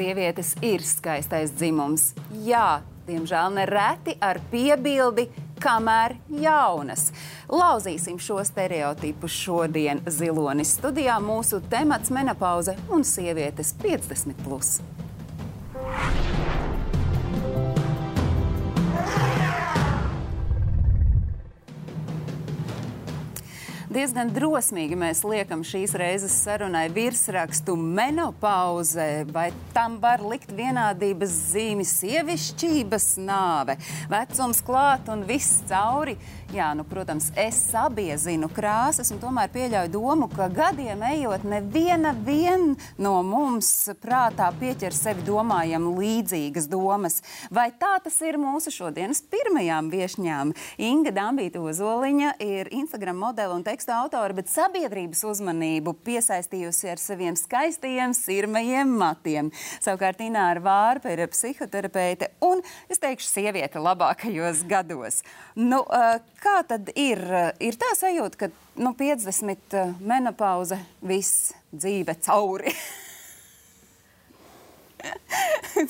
sievietes ir skaistais dzimums. Jā, diemžēl nereti ar piebildi, kamēr jaunas. Lauzīsim šo stereotipu šodien Zilonis studijā. Mūsu temats menopauze un sievietes 50. Plus. Diezgan drosmīgi mēs liekam šīs reizes sarunai virsrakstu menopauze, vai tam var likt vienādības zīmi sievišķības nāve, vecums klāt un viss cauri. Jā, nu, protams, es sabiezinu krāsas un tomēr pieļauju domu, ka gadiem ejot, neviena no mums prātā pieķer sevi domājam līdzīgas domas. Vai tā tas ir mūsu šodienas pirmajām viešņām? Inga Dambīta Ozoliņa ir Instagram modele un tekstu autora, bet sabiedrības uzmanību piesaistījusi ar saviem skaistajiem, sirmajiem matiem. Savukārt Ināra Vārpa ir psihoterapeite un, es teikšu, sieviete labākajos gados. Nu, uh, Kā tad ir? Ir tā sajūta, ka nu, 50 eh, menopauze, viss dzīve cauri.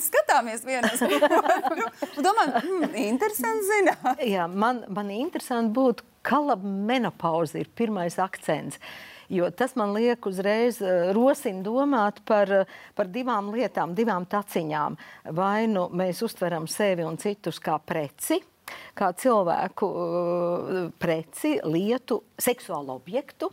Skatāmies vienā otru. Domājam, hmm, interesanti zināt. Jā, man, man interesanti būtu, kala menopauze ir pirmais akcents. Jo tas man liek uzreiz uh, rosina domāt par, par divām lietām, divām taciņām. Vai nu mēs uztveram sevi un citus kā preci, kā cilvēku uh, preci, lietu, seksuālu objektu,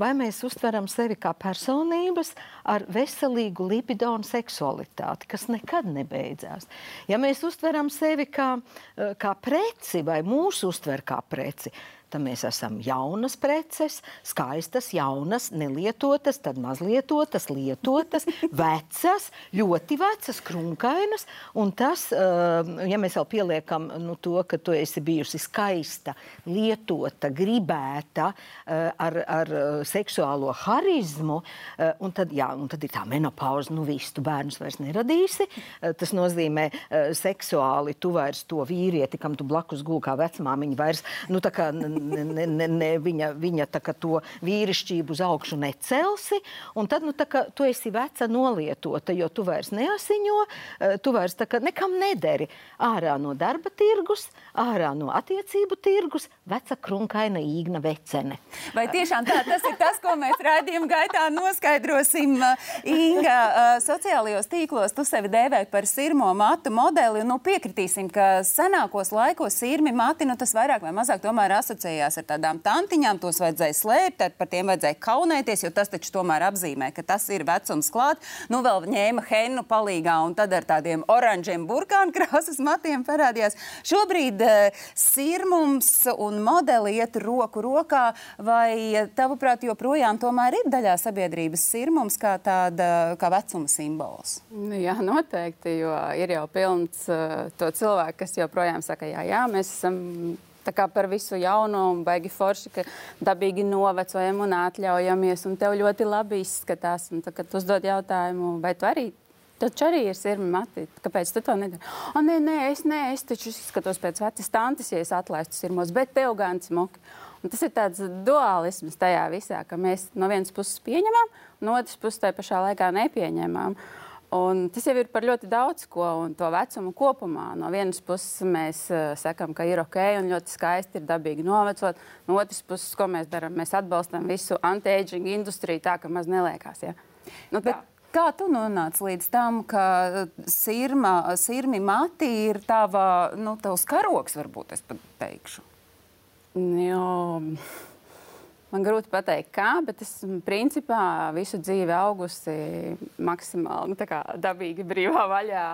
vai mēs uztveram sevi kā personības ar veselīgu libido un seksualitāti, kas nekad nebeidzās. Ja mēs uztveram sevi kā, uh, kā preci vai mūsu uztver kā preci, tad mēs esam jaunas preces, skaistas, jaunas, nelietotas, tad mazlietotas, lietotas, vecas, ļoti vecas, krunkainas. Un tas, eh, ja mēs vēl pieliekam nu, to, ka tu esi bijusi skaista, lietota, gribēta, eh, ar, ar eh, seksuālo harizmu, un tad, jā, un tad ir tā menopauze, nu viss, tu bērnus vairs neradīsi. Tas nozīmē seksuāli tu vairs to vīrieti, kam tu blakus gulkā kā vecmāmiņa, vairs, nu tā kā ne, ne, ne, viņa, viņa to vīrišķību uz augšu necelsi. Un tad nu, kā, tu esi veca nolietota, jo tu vairs neasiņo, eh, tu vairs nekam nederi. Ārā no darba tirgus, ārā no attiecību tirgus, veca krunkaina īgna vecene. Vai tiešām tā, tas ir tas, ko mēs raidījuma gaitā noskaidrosim? Inga, eh, sociālajos tīklos tu sevi dēvē par sirmo matu modeli. Nu, piekritīsim, ka senākos laikos sirmi mati, nu, tas vairāk vai mazāk tomēr asociējas asociējās ar tādām tantiņām, tos vajadzēja slēpt, par tiem vajadzēja kaunēties, jo tas taču tomēr apzīmē, ka tas ir vecums klāt. Nu, vēl ņēma hennu palīgā un tad ar tādiem oranžiem burkānu krāsas matiem parādījās. Šobrīd uh, sirmums un modeli iet roku rokā, vai tavuprāt joprojām tomēr ir daļā sabiedrības sirmums kā tāda kā vecuma simbols? Nu, jā, noteikti, jo ir jau pilns uh, to cilvēku, kas joprojām saka, jā, jā, mēs esam Tā kā par visu jaunu, baigi forši, ka dabīgi novecojam un atļaujamies, un tev ļoti labi izskatās. Un tad, kad uzdod jautājumu, vai tu arī Taču arī ir sirmi mati. Kāpēc tu to nedari? O, nē, nē, es, nē, es taču izskatos pēc vecas tantes, ja es atlaistu sirmos, bet tev gan smuki. Un tas ir tāds dualisms tajā visā, ka mēs no vienas puses pieņemam, no otras puses tajā pašā laikā nepieņemam. Un tas jau ir par ļoti daudz ko, un to vecumu kopumā. No vienas puses mēs uh, sakām, ka ir ok un ļoti skaisti ir dabīgi novecot. No otras puses, ko mēs darām, mēs atbalstam visu anti-aging industriju tā, ka maz neliekās. Ja? Nu, tā. Kā tu nonāci līdz tam, ka sirma, sirmi mati ir tava, nu, tavs karoks, varbūt es pat teikšu? Jo, Man grūti pateikt, kā, bet es principā visu dzīvi augusi maksimāli nu, dabīgi brīvā vaļā,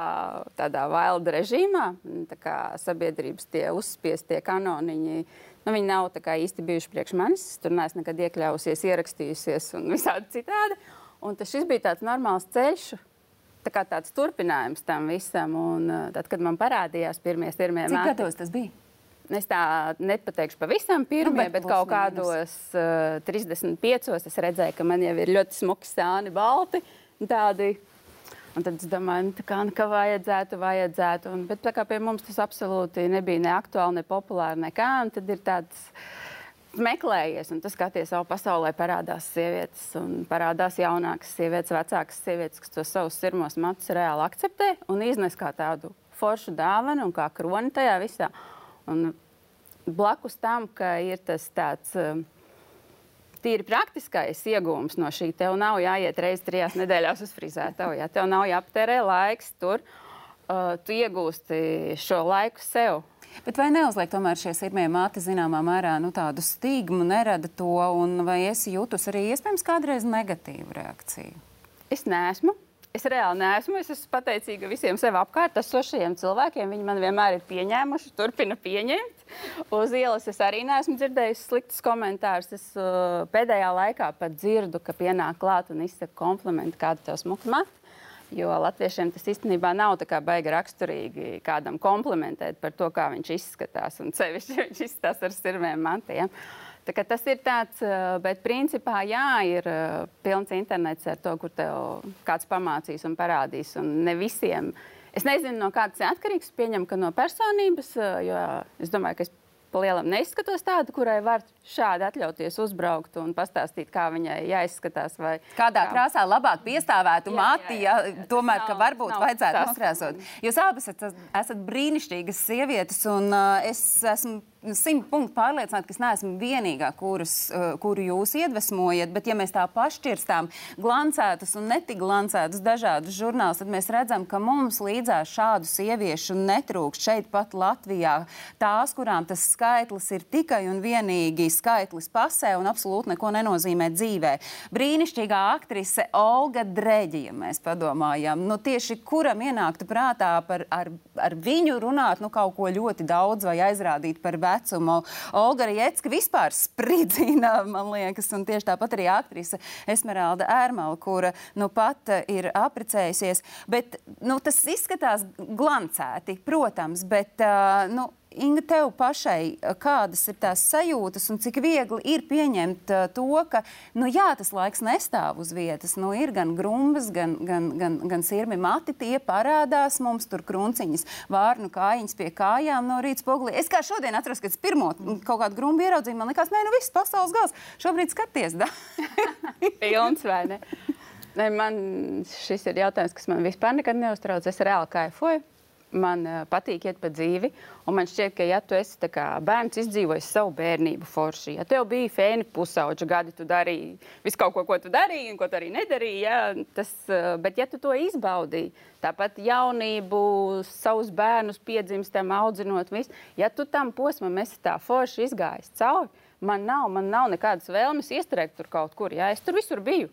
tādā wild režīmā. Sabiedrības tie uzspiestie kanoniņi. Nu, viņi nav īsti bijuši priekš manis. Tur neesmu nekad iekļāvusies, ierakstījusies un visādi citādi. Un tas bija tāds normāls ceļš, tā kā tāds turpinājums tam visam. Un, tad, kad man parādījās pirmie, pirmie Cik gados tas bija? Es tā nepateikšu pavisam pirmie, nu, bet, bet kaut kādos uh, 35. es redzēju, ka man jau ir ļoti smuki sāni, balti. Tādi. Un tad es domāju, nu, kā, nu, ka vajadzētu, vajadzētu. Un, bet pie mums tas absolūti nebija ne aktuāli, ne populāri, nekā. Un tad ir tāds meklējies, un tu skaties savu pasaulē, parādās sievietes, un parādās jaunākas sievietes, vecākas sievietes, kas to savus sirmos matus reāli akceptē un iznes kā tādu foršu dāvanu un kā kroni tajā visā. Un blakus tam, ka ir tas tāds. Uh, tīri praktiskais iegūms no šī. Tev nav jāiet reizes trijās nedēļās uz frizētavu, ja tev nav jāaptērē laiks tur. Uh, tu iegūsti šo laiku sev. Bet vai neuzliek tomēr šie sirmie mati zināmā mērā nu, tādu stigmu, nerada to, un vai esi jūtus arī iespējams kādreiz negatīvu reakciju? Es neesmu. Es reāli neesmu. Es esmu pateicīga visiem sev apkārt esošajiem cilvēkiem. Viņi man vienmēr ir pieņēmuši, turpina pieņemt. Uz ielas es arī neesmu dzirdējusi sliktus komentārus. Es uh, pēdējā laikā pat dzirdu, ka pienāk klāt un izsaka komplimentu, kāda tev smuka mata. Jo latviešiem tas īstenībā nav tā kā baigi raksturīgi kādam komplimentēt par to, kā viņš izskatās. Un sevišķi viņš izskatās ar sirmiem mantiem. Tas ir tāds, bet principā jā, ir pilns internets ar to, kur tev kāds pamācīs un parādīs. Un ne visiem. Es nezinu, no kādas ir atkarīgs. Pieņemu, ka no personības, jo es domāju, ka es pa lielam neizskatos tādu, kurai var šādi atļauties uzbraukt un pastāstīt, kā viņai jāizskatās. Kādā kā... krāsā labāk piestāvētu jā, jā. tomēr, nav, ka varbūt nav vajadzētu nokrāsot. Jūs abas esat, esat brīnišķīgas sievietes, un uh, es esmu simt punktu pārliecināta, ka es neesmu vienīgā, kuras, uh, kuru jūs iedvesmojat. Bet, ja mēs tā pašķirstām glancētus un netik glancētus dažādus žurnālus, tad mēs redzam, ka mums līdzās šādu sieviešu netrūkst šeit pat Latvijā. Tās, kurām tas skaitlis ir tikai un vienīgi skaitlis pasē un absolūti neko nenozīmē dzīvē. Brīnišķīgā aktrise Olga Dreģi, ja mēs padomājam, nu, tieši kuram ienāktu prātā par, ar, ar viņu runāt nu, kaut ko ļoti daudz vai aizrādīt par vecumu. Olga Rietska vispār spridzina, man liekas, un tieši tāpat arī aktrise Esmeralda Ērmala, kura nu pat ir aprecējusies. Bet nu, tas izskatās glancēti, protams, bet uh, nu, Inga, tev pašai, eh, kādas ir tās sajūtas un cik viegli ir pieņemt uh, to, ka nu, jā, tas laiks nestāv uz vietas. Nu, ir gan grumbas, gan, gan, gan, gan sirmi mati, tie parādās mums tur krunciņas, vārnu kājiņas pie kājām no rīta spogulī. Es kā šodien atrastu, kad es pirmo kaut kādu grumbu ieraudzīju, man likās, nē, nu viss pasaules gals. Šobrīd skaties, da? Pilns vai ne? ne? Man šis ir jautājums, kas man vispār nekad neuztrauc. Es reāli kaifoju man uh, patīk iet pa dzīvi. Man šķiet, ka, ja tu esi bērns, izdzīvojis savu bērnību forši, ja tev bija fēni pusauģa gadi, tu darīji visu kaut ko, ko tu darīji, un ko tu arī nedarīji. Ja, tas, uh, bet, ja tu to izbaudīji, tāpat jaunību, savus bērnus piedzimstam, audzinot, visu, ja tu tam posmam esi tā forši izgājis cauri, man nav, man nav nekādas vēlmes iestrēgt tur kaut kur. Ja, es tur visur biju.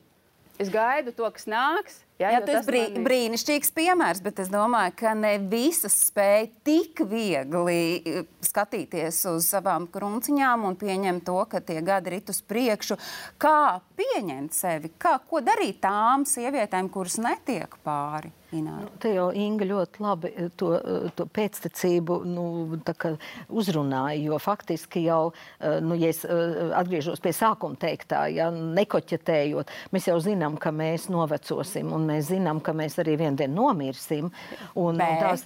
Es gaidu to, kas nāks. Jā, jā tas ir brī, man... brīnišķīgs piemērs, bet es domāju, ka ne visas spēj tik viegli eh, skatīties uz savām krunciņām un pieņemt to, ka tie gadi rit uz priekšu. Kā pieņemt sevi, kā, ko darīt tām sievietēm, kuras netiek pāri? Nu, te jau Inga ļoti labi eh, to, eh, to pēctecību nu, uzrunāja, jo faktiski jau, eh, nu, ja es atgriežos pie sākuma teiktā, ja nekoķetējot, mēs jau zinām, ka mēs novecosim, un mēs zinām, ka mēs arī vien dienu nomirsim, un, Bet. un, tās,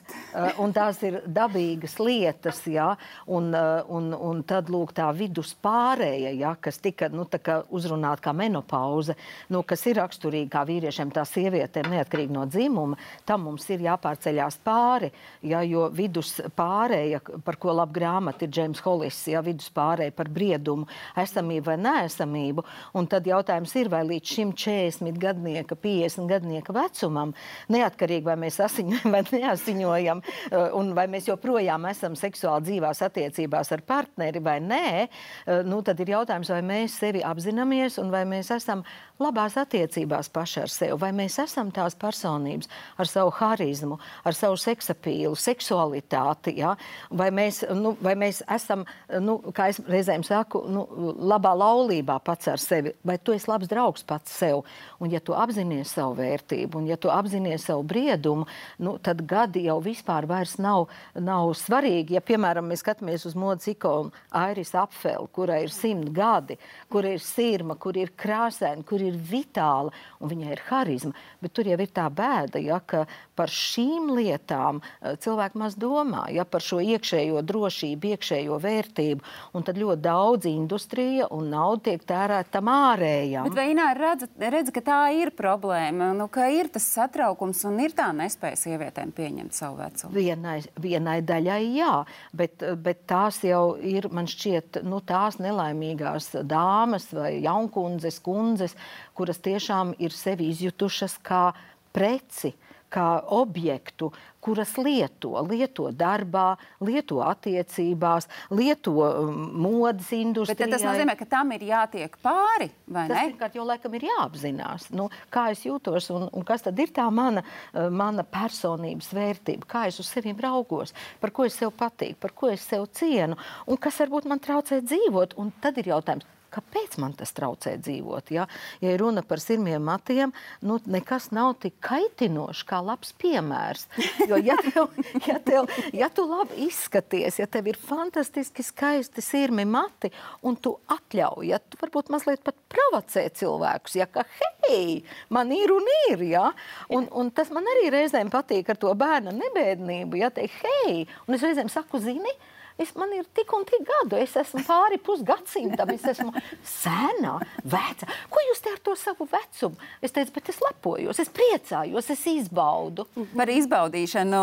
un tās ir dabīgas lietas, ja, un, un, un tad, lūk, tā vidus pārēja, ja, kas tika, nu, tā kā uzrunāt kā menopauze, nu, kas ir raksturīga kā vīriešiem, tā sievietēm neatkarīgi no dzimuma, tam mums ir jāpārceļās pāri. Ja, jo vidus pārēja, par ko laba grāmata ir Džeims Hollis, ja vidus pārēja par briedumu, esamību vai neesamību. Un tad jautājums ir, vai līdz šim 40 gadnieka, 50 gadnieka vecumam, neatkarīgi vai mēs asiņojam vai neasiņojam, eh, un vai mēs joprojām esam seksuāli dzīvās attiecībās ar partneri vai nē, eh, nu, tad ir jautājums, vai mēs sevi apzināmies un vai mēs esam labās attiecībās paši ar sevi, vai mēs esam tās personības ar savu harizmu, ar savu seksapīlu, seksualitāti, ja? vai, mēs, nu, vai mēs esam, nu, kā es reizēm saku, nu, labā laulībā pats ar sevi, vai tu esi labs draugs pats sev, un ja tu apzinājies savu vērtību. Un, ja tu apzinājies savu briedumu, nu, tad gadi jau vispār nav, nav svarīgi. Ja, piemēram, mēs skatāmies uz modes ikonu Airis Apfeli, kurai ir simt gadi, kur ir sirma, kur ir krāsaina, kur ir vitāla un viņai ir harizma. Bet tur jau ir tā bēda, ja, ka par šīm lietām eh, cilvēki maz domā, ja par šo iekšējo drošību, iekšējo vērtību. Un tad ļoti daudz industrija un nauda tiek tērēta tam ārējām. Bet vai Ināra redz, redz, ka tā ir problēma, nu, ka ir tas satraukums un ir tā nespēja sievietēm pieņemt savu vecumu? Vienai, vienai daļai jā, bet, bet tās jau ir, man šķiet, nu, tās nelaimīgās dāmas vai jaunkundzes, kundzes, kuras tiešām ir sevi izjutušas kā preci kā objektu, kuras lieto, lieto darbā, lieto attiecībās, lieto um, modes industrijā. Bet tas nozīmē, ka tam ir jātiek pāri, vai tas ne? Tas pirmkārt jau laikam ir jāapzinās, nu, kā es jūtos un, un kas tad ir tā mana, uh, mana personības vērtība, kā es uz sevi raugos, par ko es sev patīku, par ko es sev cienu un kas varbūt man traucē dzīvot. Un tad ir jautājums, Kāpēc man tas traucē dzīvot? Ja, ja runa par sirmiem matiem, nu, nekas nav tik kaitinošs kā labs piemērs. Jo, ja, tev, ja, tev, ja tu labi izskaties, ja tev ir fantastiski skaisti sirmi mati, un tu atļauj, ja tu varbūt mazliet pat provocē cilvēkus, ja ka hei, man ir un ir, ja? un, un tas man arī reizēm patīk ar to bērna nebēdnību, ja teikt, hei, un es reizēm saku, zini, Es, man ir tik un tik gadu, es esmu pāri pusgadsimtam, es esmu sena, veca. Ko jūs te ar to savu vecumu? Es teicu, bet es lepojos, es priecājos, es izbaudu. Par izbaudīšanu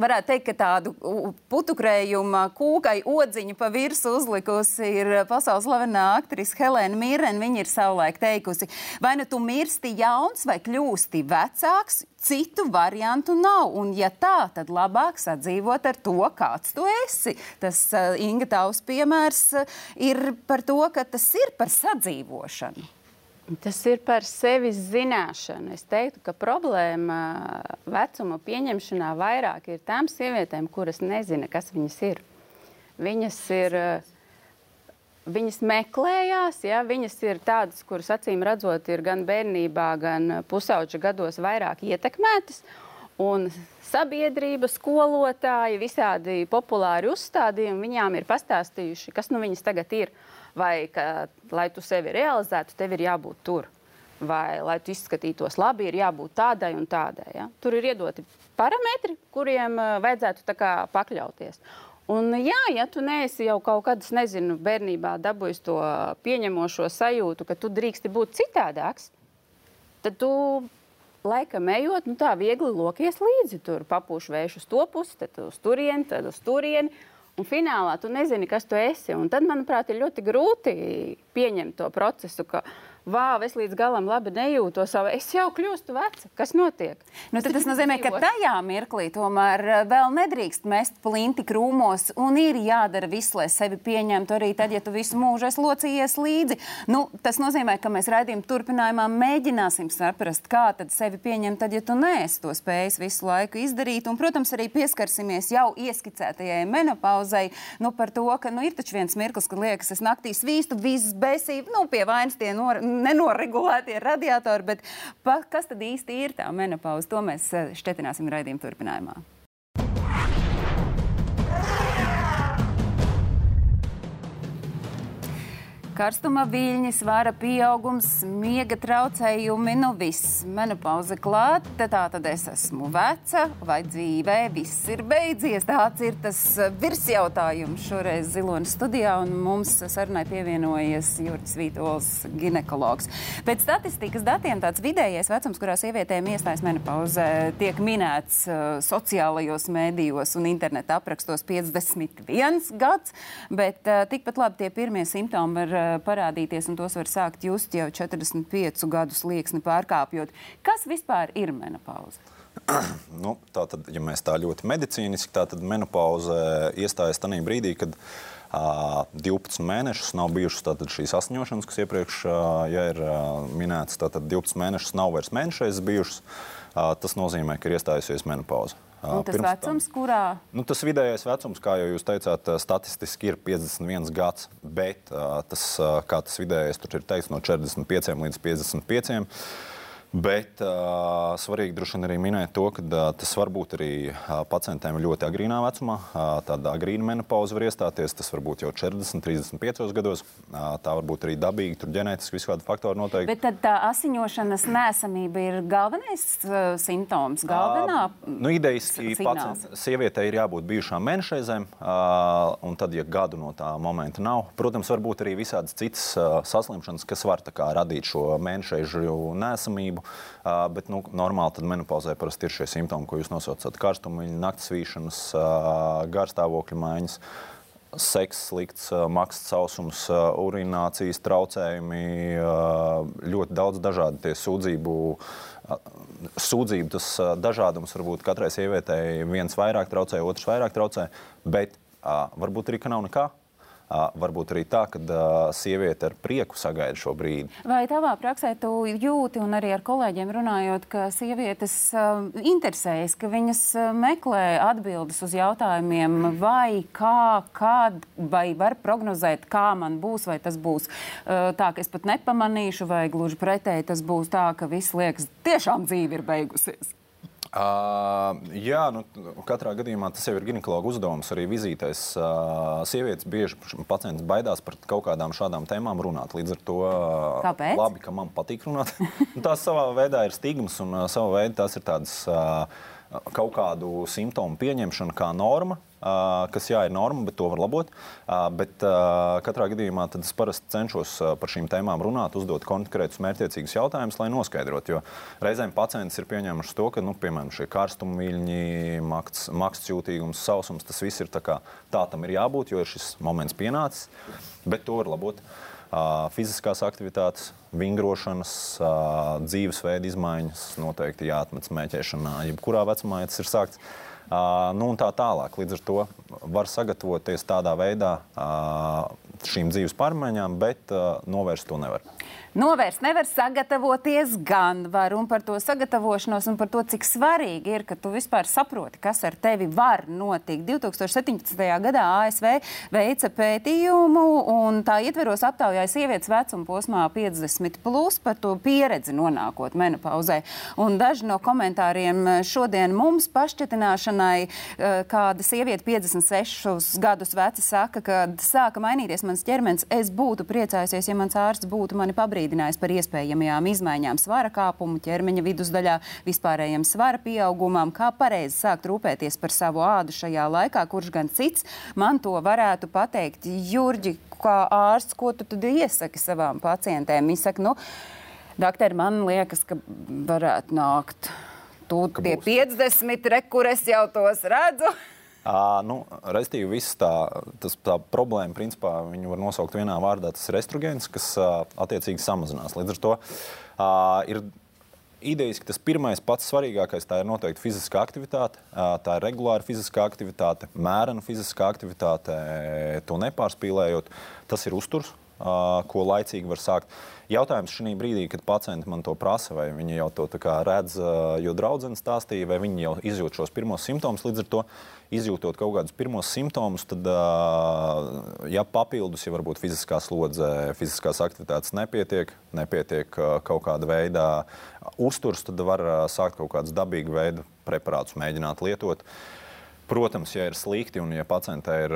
varētu teikt, ka tādu putukrējuma kūkai odziņu pa virsu uzlikusi ir pasaules slavenā aktrise Helēna Mirren. Viņa ir savulaik teikusi, vai nu tu mirsti jauns vai kļūsti vecāks, citu variantu nav. Un, ja tā, tad labāk sadzīvot ar to, kāds tu esi. Tas uh, Inga Tavs piemērs uh, ir par to, ka tas ir par sadzīvošanu. Tas ir par sevis zināšanu. Es teiktu, ka problēma vecuma pieņemšanā vairāk ir tām sievietēm, kuras nezina, kas viņas ir. Viņas ir uh, Viņas meklējās, ja, viņas ir tādas, kuras acīm redzot, ir gan bērnībā, gan pusauģa gados vairāk ietekmētas. Un sabiedrība, skolotāji, visādi populāri uzstādījumi viņām ir pastāstījuši, kas nu viņas tagad ir. Vai, ka, lai tu sevi realizētu, tev ir jābūt tur. Vai, lai tu izskatītos labi, ir jābūt tādai un tādai. Ja? Tur ir iedoti parametri, kuriem uh, vajadzētu kā, pakļauties. Un, jā, ja tu neesi jau kaut kad, nezinu, bērnībā dabūjis to pieņemošo sajūtu, ka tu drīksti būt citādāks, tad tu laikam ejot, nu, tā viegli lokies līdzi. Tur papūšu to pusi, tad uz turieni, tad uz turieni. Un finālā tu nezini, kas tu esi. Un tad, manuprāt, ir ļoti grūti pieņemt to procesu, ka vāv, es līdz galam labi nejūtos, es jau kļūstu veca. Kas notiek? Nu, tas nozīmē, ka tajā mirklī tomēr eh, vēl nedrīkst mest plinti krūmos un ir jādara viss, lai sevi pieņemtu arī tad, ja tu visu mūžu esi locījies līdzi. Nu, tas nozīmē, ka mēs raidījuma turpinājumā mēģināsim saprast, kā tad sevi pieņemt, tad, ja tu neesi to spējis visu laiku izdarīt. Un, protams, arī pieskarsimies jau ieskicētajai menopauzei, nu, par to, ka nu, ir taču viens mirklis, kad liekas, es naktī svīstu, viss besība, nu, pie vainas tie nor nenoregulētie radiatori, bet pa, kas tad īsti ir tā menopauze? To mēs eh, šķetināsim raidījuma turpinājumā. Karstuma viļņi, svara pieaugums, miega traucējumi, nu viss, menopauze klāt, tā tad es esmu veca vai dzīvē, viss ir beidzies. Tāds ir tas virsjautājums šoreiz Zilonas studijā, un mums sarunai pievienojies Juris Vītols, ginekologs. Pēc statistikas datiem tāds vidējais vecums, kurā sievietēm iestājas menopauze, tiek minēts uh, sociālajos mēdījos un interneta aprakstos 51 gads, bet uh, tikpat labi tie pirmie simptomi var Eh, parādīties, un tos var sākt just jau 45 gadu slieksni pārkāpjot. Kas vispār ir menopauze? nu, tā tad, ja mēs tā ļoti medicīniski, tad menopauze iestājas tajā brīdī, kad uh, 12 mēnešus nav bijušas šīs asņošanas, kas iepriekš uh, ja ir uh, minētas. Tātad 12 mēnešus nav vairs mēnešais bijušas. Tas nozīmē, ka ir iestājusies menopauze. Un tas vecums, tam, kurā? Nu, tas vidējais vecums, kā jau jūs teicāt, statistiski ir 51 gads, bet tas, kā tas vidējais tur ir teikts, no 45 līdz 55. Bet uh, svarīgi droši vien arī minēt to, ka uh, tas var būt arī uh, pacientiem ļoti agrīnā vecumā. Uh, tāda agrīna menopauze var iestāties. Tas var būt jau 40, 35 gados. Uh, tā var būt arī dabīga, tur ģenētiski visādi faktori noteikti. Bet tad tā asiņošanas nesamība ir galvenais uh, simptoms, galvenā. Uh, nu, idejiski sievietei ir jābūt bijušām mēnešreizēm, uh, un tad, ja gadu no tā momenta nav, protams, var būt arī visādas citas uh, saslimšanas, kas var kā, radīt šo mēnešreizu nesamību slimību. Uh, bet nu, normāli tad menopauzē parasti ir šie simptomi, ko jūs nosaucat. Karstumiņa, naktas vīšanas, uh, garstāvokļa maiņas. Seks, slikts, maksts, sausums, urinācijas traucējumi, ļoti daudz dažādu sūdzību. Sūdzību tas dažādums varbūt katrai sievietei viens vairāk traucē, otrs vairāk traucē, bet varbūt arī ka nav nekā varbūt arī tā, ka sieviete ar prieku sagaida šo brīdi. Vai tavā praksē tu jūti, un arī ar kolēģiem runājot, ka sievietes interesējas, ka viņas meklē atbildes uz jautājumiem, vai kā, kad, vai var prognozēt, kā man būs, vai tas būs tā, ka es pat nepamanīšu, vai gluži pretēji tas būs tā, ka viss liekas, tiešām dzīve ir beigusies. Uh, jā, nu, katrā gadījumā tas jau ir ginekologa uzdevums. Arī vizītēs uh, sievietes bieži pacients baidās par kaut kādām šādām tēmām runāt. Līdz ar to uh, labi, ka man patīk runāt. tās savā veidā ir stigmas un uh, savā veidā tās ir tādas uh, kaut kādu simptomu pieņemšana kā norma kas jā, ir norma, bet to var labot. Bet katrā gadījumā es parasti cenšos par šīm tēmām runāt, uzdot konkrētus mērķiecīgus jautājumus, lai noskaidrotu. Jo reizēm pacients ir pieņēmuši to, ka, nu, piemēram, šie karstumviļņi, makts, maksts jūtīgums, sausums, tas viss ir tā, kā, tā tam ir jābūt, jo ir šis moments pienācis, bet to var labot. Fiziskās aktivitātes, vingrošanas, dzīvesveida izmaiņas noteikti jāatmet smēķēšanā, jebkurā vecumā, ja tas ir sākts. Nu, un tā tālāk. Līdz ar to var sagatavoties tādā veidā šīm dzīves pārmaiņām, bet novērst to nevar. Novērst nevar sagatavoties gan var, un par to sagatavošanos, un par to, cik svarīgi ir, ka tu vispār saproti, kas ar tevi var notikt. 2017. gadā ASV veica pētījumu, un tā ietveros aptaujāja sievietes vecuma posmā 50 plus par to pieredzi nonākot menopauzē. Un daži no komentāriem šodien mums pašķetināšanai, eh, kāda sieviete 56 gadus veca saka, kad sāka mainīties mans ķermenis, es būtu priecājusies, ja mans ārsts būtu mani pabrīdinājis pabrīdinājis par iespējamajām izmaiņām svara kāpumu, ķermeņa vidusdaļā, vispārējiem svara pieaugumam, kā pareizi sākt rūpēties par savu ādu šajā laikā, kurš gan cits man to varētu pateikt. Jurģi, kā ārsts, ko tu tad iesaki savām pacientēm? Viņi saka, nu, doktori, man liekas, ka varētu nākt. Tu pie 50, re, kur es jau tos redzu. Uh, nu, Restīvi, tā, tas, tā problēma, principā, viņu var nosaukt vienā vārdā, tas ir estrogēns, kas uh, attiecīgi samazinās. Līdz ar to uh, ir idejas, ka tas pirmais, pats svarīgākais, ir noteikti fiziskā aktivitāte. Tā ir regulāra fiziskā aktivitāte, mērena fiziskā aktivitāte, to nepārspīlējot. Tas ir uzturs, ko laicīgi var sākt. Jautājums šī brīdī, kad pacienti man to prasa, vai viņi jau to redz, jo draudzene stāstīja, vai viņi jau izjūt šos pirmos simptomus. Līdz ar to izjūtot kaut kādus pirmos simptomus, tad, ja papildus, ja varbūt fiziskā slodze, fiziskās aktivitātes nepietiek, nepietiek kaut kāda veida uzturs, tad var sākt kaut kādus dabīgu veidu preparātus mēģināt lietot. Protams, ja ir slikti un ja pacientē ir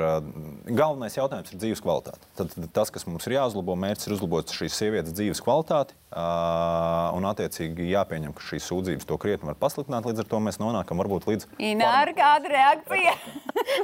galvenais jautājums, ir dzīves kvalitāte. Tad tas, kas mums ir jāuzlabo, mērķis ir uzlabot šīs sievietes dzīves kvalitāti. Un, attiecīgi, jāpieņem, ka šīs sūdzības to krietni var pasliktināt. Līdz ar to mēs nonākam varbūt līdz. Ināra, kāda reakcija?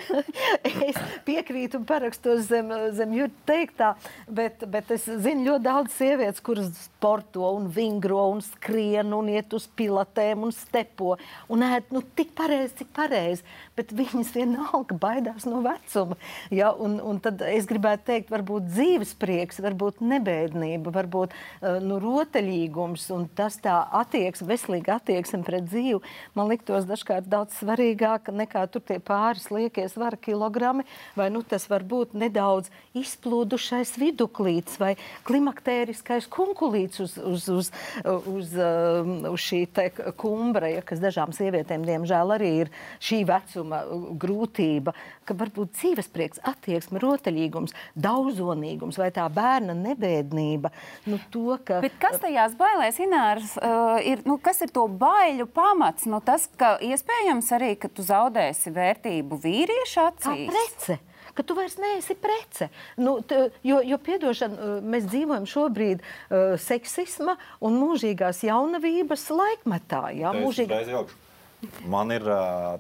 es piekrītu un parakstos zem, zem jūtas teiktā, bet, bet es zinu ļoti daudz sievietes, kuras sporto un vingro un skrien un iet uz pilatēm un stepo un ēd nu, tik pareizi, cik pareizi. Bet viņas vienalga baidās no vecuma. Ja? Un, un tad es gribētu teikt, varbūt dzīves prieks, varbūt nebēdnība, varbūt uh, nu, rotaļīgums un tas tā attieksme, veselīga attieksme pret dzīvi, man liktos dažkārt daudz svarīgāk nekā tur tie pāris lieki liekie svara kilogrami, vai nu, tas var būt nedaudz izplūdušais viduklīts vai klimaktēriskais kunkulīts uz, uz, uz, uz, um, uz šī kumbra, ja, kas dažām sievietēm, diemžēl, arī ir šī vecuma grūtība, ka varbūt dzīvesprieks, attieksme, rotaļīgums, daudzonīgums vai tā bērna nebēdnība. Nu, to, ka... Bet kas tajās bailēs, Inārs, uh, ir, nu, kas ir to baiļu pamats? Nu, tas, ka iespējams arī, ka tu zaudēsi vērtību vīriešu acīs. Kā prece ka tu vairs neesi prece. Nu, t, jo, jo piedošana, mēs dzīvojam šobrīd uh, seksisma un mūžīgās jaunavības laikmetā. Jā, mūžīgā... Man ir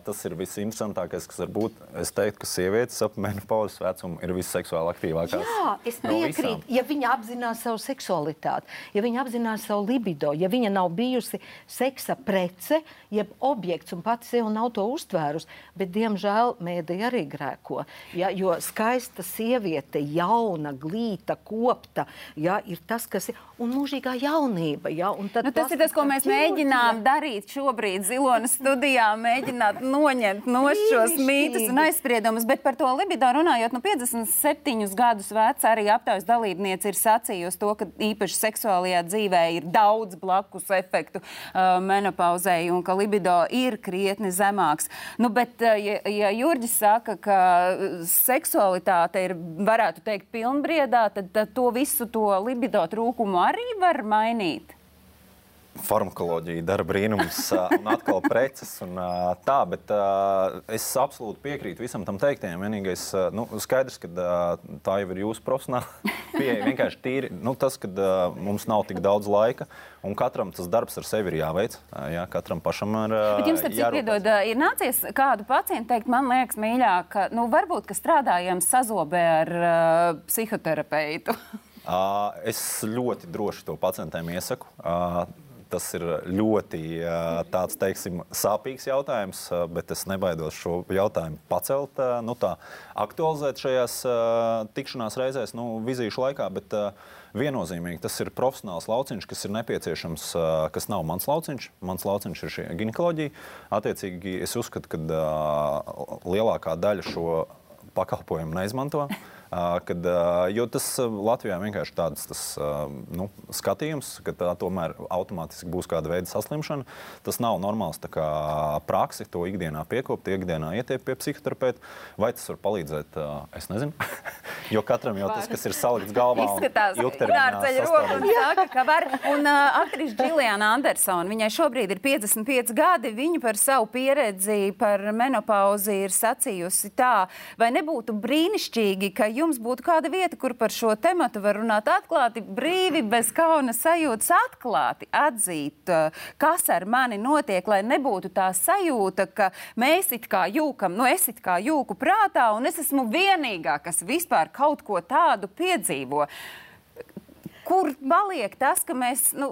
tas ir visinteresantākais, kas var būt. Es teiktu, ka sievietes ap menopauzes vecumu ir visseksuāli aktīvākās. Jā, es piekrītu. No ja viņa apzinās savu seksualitāti, ja viņa apzinās savu libido, ja viņa nav bijusi seksa prece, jeb objekts un pati sev nav to uztvērusi, bet diemžēl mēdī arī grēko. Ja, jo skaista sieviete, jauna, glīta, kopta, ja, ir tas, kas ir un mūžīgā jaunība. Ja, un nu, tas ir tas, ko mēs mēģinām darīt šobrīd Zilonas studijā studijā mēģināt noņemt no šos mītus un aizspriedumus. Bet par to libido runājot, nu 57 gadus veca arī aptaujas dalībniece ir sacījusi to, ka īpaši seksuālajā dzīvē ir daudz blakus efektu uh, menopauzei un ka libido ir krietni zemāks. Nu, bet, uh, ja, ja Jurģis saka, ka seksualitāte ir, varētu teikt, pilnbriedā, tad, tad to visu to libido trūkumu arī var mainīt farmakoloģija dara brīnums, un atkal preces. Un, tā, bet es absolūti piekrītu visam tam teiktajam. Vienīgais, nu, skaidrs, ka tā jau ir jūsu profesionāla pieeja. Vienkārši tīri nu, tas, ka mums nav tik daudz laika. Un katram tas darbs ar sevi ir jāveic. Jā, katram pašam ir. Bet jums, starp citu, piedod, ir nācies kādu pacientu teikt, man liekas, mīļāk, nu, varbūt, ka strādājam sazobē ar uh, psihoterapeitu. Es ļoti droši to pacientiem iesaku. Tas ir ļoti tāds, teiksim, sāpīgs jautājums, bet es nebaidos šo jautājumu pacelt, nu, tā, aktualizēt šajās tikšanās reizēs, nu, vizīšu laikā. Bet, Viennozīmīgi tas ir profesionāls lauciņš, kas ir nepieciešams, kas nav mans lauciņš. Mans lauciņš ir šī ginekoloģija. Attiecīgi, es uzskatu, ka lielākā daļa šo pakalpojumu neizmanto. Kad, jo tas Latvijā vienkārši tāds tas, nu, skatījums, ka tā tomēr automātiski būs kāda veida saslimšana. Tas nav normāls praksi, to ikdienā piekopt, ikdienā ietiek pie psihoterapeita. Vai tas var palīdzēt? Es nezinu. jo katram jau tas, kas ir salikts galvā, izskatās, ka roku un saka, ka var. Un uh, aktrise Džiljana Andersona, viņai šobrīd ir 55 gadi, viņa par savu pieredzi par menopauzi ir sacījusi tā, vai nebūtu brīnišķīgi, ka jūs jums būtu kāda vieta, kur par šo tematu var runāt atklāti, brīvi, bez kauna sajūtas, atklāti atzīt, eh, kas ar mani notiek, lai nebūtu tā sajūta, ka mēs it kā jūkam, nu es it kā jūku prātā, un es esmu vienīgā, kas vispār kaut ko tādu piedzīvo. Kur paliek tas, ka mēs, nu,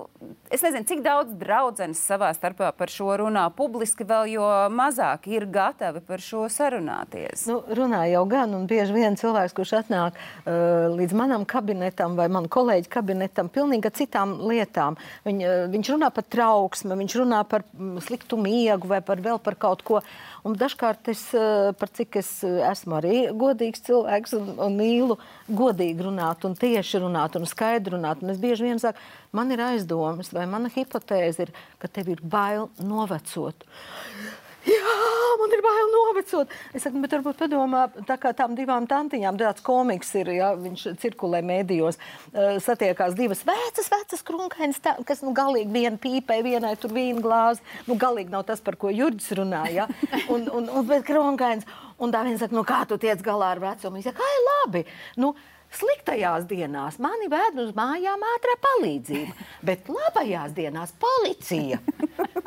es nezinu, cik daudz draudzenes savā starpā par šo runā publiski, vēl jo mazāk ir gatavi par šo sarunāties? Nu, runā jau gan, un bieži vien cilvēks, kurš atnāk uh, līdz manam kabinetam vai manu kolēģi kabinetam, pilnīgi citām lietām. Viņ, uh, viņš runā par trauksmi, viņš runā par mm, sliktu miegu vai par vēl par kaut ko. Un dažkārt es, uh, par cik es uh, esmu arī godīgs cilvēks un, un mīlu godīgi runāt un tieši runāt un skaidri runāt. Un es bieži vien saku, man ir aizdomas vai mana hipotēze ir, ka tev ir bail novecot. Jā, man ir bail novecot. Es saku, bet varbūt padomā, tā kā tām divām tantiņām, tāds komiks ir, ja viņš cirkulē mēdījos, uh, satiekās divas vecas, vecas krunkainas, kas, nu, galīgi viena pīpē, vienai tur vīna glāzi, nu, galīgi nav tas, par ko Jurģis runāja, ja? un, un, un, bet krunkainas. Un tā viena saka, nu, kā tu tiec galā ar vecumu? Viņa saka, ai, labi. Nu, Sliktajās dienās mani vēd uz mājām ātrā palīdzība, bet labajās dienās policija.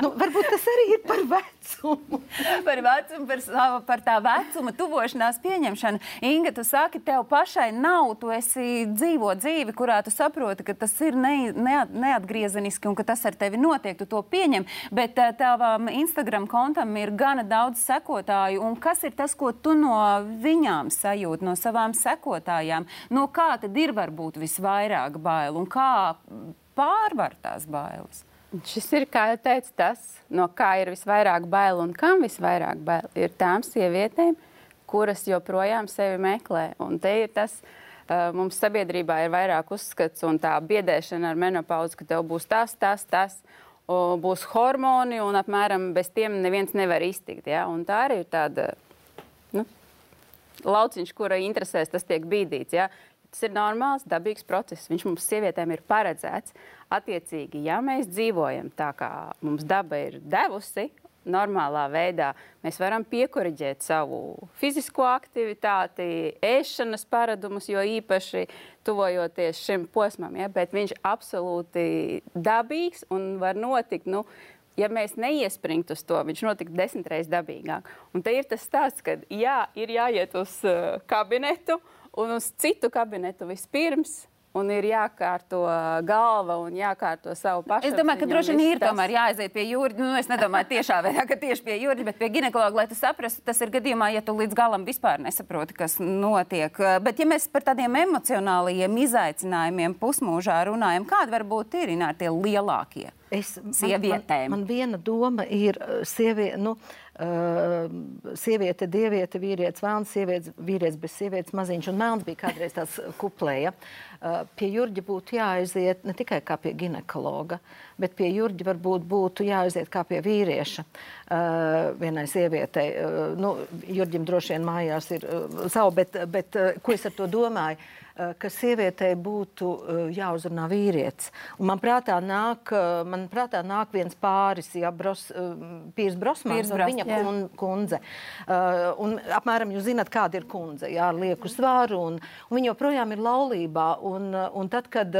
Nu, varbūt tas arī ir par vecumu. par vecumu, par, par tā vecuma tuvošanās pieņemšanu. Inga, tu saki, tev pašai nav, tu esi dzīvo dzīvi, kurā tu saproti, ka tas ir ne, ne, neatgriezeniski un ka tas ar tevi notiek, tu to pieņem, bet eh, tavam Instagram kontam ir gana daudz sekotāju. Un kas ir tas, ko tu no viņām sajūti, no savām sekotājām? No kā tad ir varbūt visvairāk bailu un kā pārvar tās bailes? Šis ir, kā jau teicu, tas, no kā ir visvairāk bail un kam visvairāk bail, ir tām sievietēm, kuras joprojām sevi meklē. Un te ir tas, mums sabiedrībā ir vairāk uzskats un tā biedēšana ar menopauzi, ka tev būs tas, tas, tas. Būs hormoni, un apmēram bez tiem neviens nevar iztikt. Ja? Un tā arī ir tāda lauciņš, kura interesēs, tas tiek bīdīts. Ja? Tas ir normāls, dabīgs process. Viņš mums, sievietēm, ir paredzēts. Attiecīgi, ja mēs dzīvojam tā, kā mums daba ir devusi, normālā veidā mēs varam piekuriģēt savu fizisko aktivitāti, ēšanas paradumus, jo īpaši tuvojoties šim posmam, ja, bet viņš absolūti dabīgs un var notikt. Nu, ja mēs neiespringtu uz to, viņš notiktu desmit reizes dabīgāk. Un te ir tas stāsts, ka jā, ir jāiet uz uh, kabinetu un uz citu kabinetu vispirms, un ir jākārto galva un jākārto savu pašu. Es domāju, ka droši vien ir tas... tomēr jāaiziet pie jūras. Nu, es nedomāju tiešā veidā, ka tieši pie jūras, bet pie ginekologa, lai tu saprastu, tas ir gadījumā, ja tu līdz galam vispār nesaproti, kas notiek. Bet ja mēs par tādiem emocionāliem izaicinājumiem pusmūžā runājam, kādi varbūt ir tie lielākie? Es, sievietēm. Man, man, man viena doma ir sieviete. Nu, uh, Uh, sieviete, dieviete, vīrietis, vēlams, sievietes, vīrietis bez sievietes, maziņš un melns bija kādreiz tāds kuplēja. Uh, pie Jurģa būtu jāaiziet ne tikai kā pie ginekologa, bet pie Jurģa varbūt būtu jāaiziet kā pie vīrieša uh, vienai sievietei. Nu, Jurģim droši vien mājās ir savu, bet, bet uh, ko es ar to domāju? Uh, ka sievietei būtu uh, jāuzrunā vīrietis. Man prātā nāk, uh, man prātā nāk viens pāris, ja, Bros, Pīrs Brosmans un viņa jā. kun, kundze. Un apmēram jūs zināt, kāda ir kundze, jā, ar lieku svaru, un, un viņa joprojām ir laulībā. Un, un tad, kad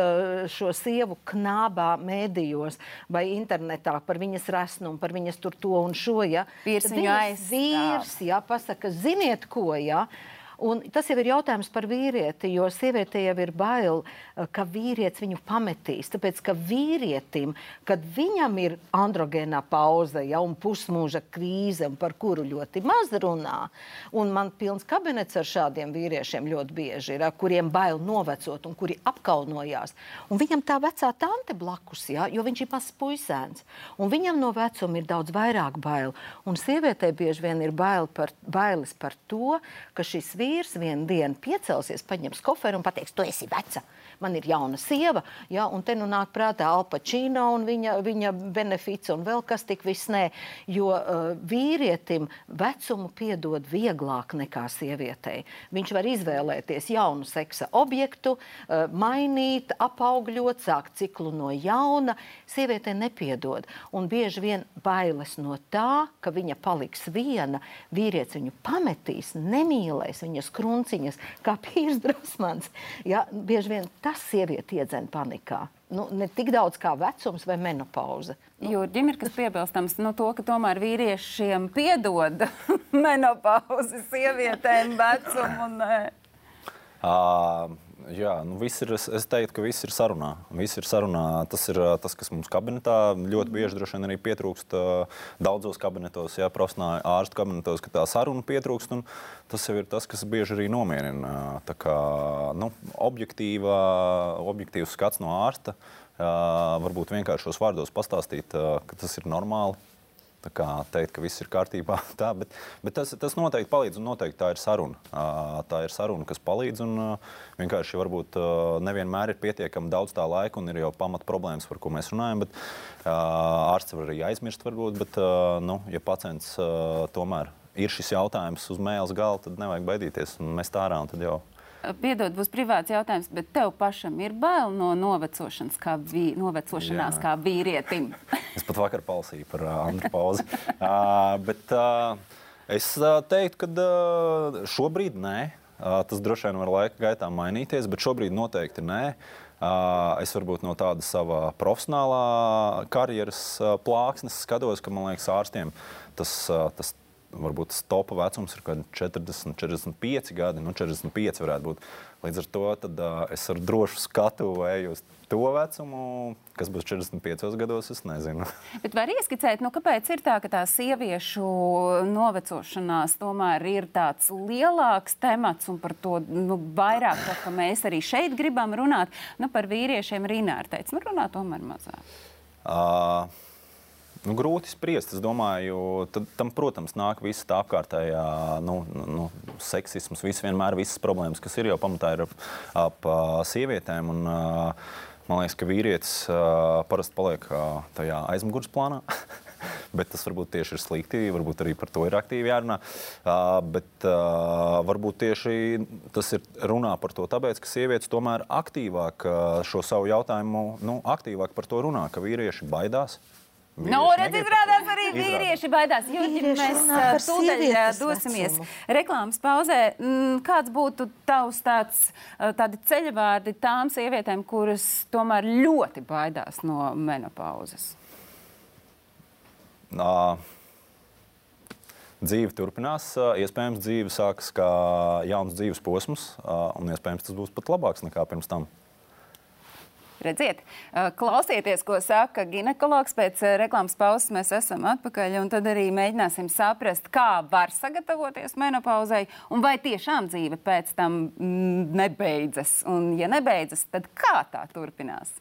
šo sievu knābā mēdījos vai internetā par viņas resnumu, par viņas tur to un šo, ja, Vīrs viņu aizstāv. Vīrs, jā, pasaka, ziniet ko, jā, Un tas jau ir jautājums par vīrieti, jo sievietei jau ir bail, eh, ka vīrietis viņu pametīs. Tāpēc, ka vīrietim, kad viņam ir androgēnā pauze, ja un pusmūža krīze, par kuru ļoti maz runā, un man pilns kabinets ar šādiem vīriešiem ļoti bieži ir, ar kuriem bail novecot un kuri apkaunojās. Un viņam tā vecā tante blakus, ja, jo viņš ir mazs puisēns, un viņam no vecuma ir daudz vairāk bail. Un sievietei bieži vien ir bail par, bailes par to, ka šis vīrietis vīrs vienu dienu piecelsies, paņems koferu un pateiks, tu esi veca man ir jauna sieva, ja, un te nu nāk prātā Alpačīna un viņa, viņa benefits un vēl kas tik viss nē, jo uh, vīrietim vecumu piedod vieglāk nekā sievietei. Viņš var izvēlēties jaunu seksa objektu, uh, mainīt, apaugļot, sākt ciklu no jauna. Sievietei nepiedod, un bieži vien bailes no tā, ka viņa paliks viena, vīrietis viņu pametīs, nemīlēs viņas krunciņas, kā Pīrs Drosmans. Ja, bieži vien tas sievieti iedzen panikā. Nu, ne tik daudz kā vecums vai menopauze. Nu. Jurģim ir kas piebilstams no to, ka tomēr vīriešiem piedod menopauzi sievietēm vecumu. Un, uh, Jā, nu ir, es teiktu, ka viss ir sarunā. Viss ir sarunā. Tas ir tas, kas mums kabinetā ļoti bieži droši vien arī pietrūkst daudzos kabinetos, jā, profesionāli ārstu kabinetos, ka tā saruna pietrūkst. Tas jau ir tas, kas bieži arī nomierina. Tā kā nu, objektīva, objektīvs skats no ārsta, varbūt vienkāršos vārdos pastāstīt, ka tas ir normāli Tā kā teikt, ka viss ir kārtībā, tā, bet, bet tas, tas noteikti palīdz un noteikti tā ir saruna. Tā ir saruna, kas palīdz un vienkārši varbūt nevienmēr ir pietiekami daudz tā laika un ir jau pamat problēmas, par ko mēs runājam, bet ārsts var arī aizmirst varbūt, bet, nu, ja pacients tomēr ir šis jautājums uz mēles galda, tad nevajag baidīties un mest ārā tad jau Piedod, būs privāts jautājums, bet tev pašam ir bail no novecošanas, kā, vī, novecošanās Jā. kā vīrietim. es pat vakar palasīju par uh, Andru pauzi. uh, bet uh, es uh, teiktu, ka uh, šobrīd nē. Uh, tas droši vien var laika gaitā mainīties, bet šobrīd noteikti nē. Uh, es varbūt no tāda sava profesionālā karjeras uh, plāksnes skatos, ka man liekas, ārstiem tas, tas varbūt tas topa vecums ir 40, 45 gadi, nu 45 varētu būt. Līdz ar to tad, uh, es ar drošu skatu eju uz to vecumu, kas būs 45 gados, es nezinu. Bet var ieskicēt, nu, kāpēc ir tā, ka tā sieviešu novecošanās tomēr ir tāds lielāks temats un par to nu, vairāk, tā, ka mēs arī šeit gribam runāt. Nu, par vīriešiem Rīnā ir teicis, nu runā tomēr mazāk. Uh, Nu, grūti spriest. Es domāju, tad, tam, protams, nāk visa tā apkārtējā nu, nu, seksisms, visas vienmēr visas problēmas, kas ir jau pamatā ir ap, ap sievietēm. Un, man liekas, ka vīrietis parasti paliek tajā aizmugures plānā. bet tas varbūt tieši ir slikti. Varbūt arī par to ir aktīvi jārunā. Uh, bet uh, varbūt tieši tas ir runā par to, tāpēc, ka sievietes tomēr aktīvāk uh, šo savu jautājumu, nu, aktīvāk par to runā, ka vīrieši baidās. Nu, redz, izrādās arī vīrieši baidās. Jurģi, mēs tūdaļ dosimies vecumu. reklāmas pauzē. Mm, kāds būtu tavs tāds, tādi ceļvārdi tām sievietēm, kuras tomēr ļoti baidās no menopauzes? Uh, dzīve turpinās. Iespējams, dzīve sākas kā jauns dzīves posms, un iespējams tas būs pat labāks nekā pirms tam. Redziet, klausieties, ko saka ginekologs. Pēc reklāmas pauzes mēs esam atpakaļ, un tad arī mēģināsim saprast, kā var sagatavoties menopauzai, un vai tiešām dzīve pēc tam mm, nebeidzas. Un, ja nebeidzas, tad kā tā turpinās?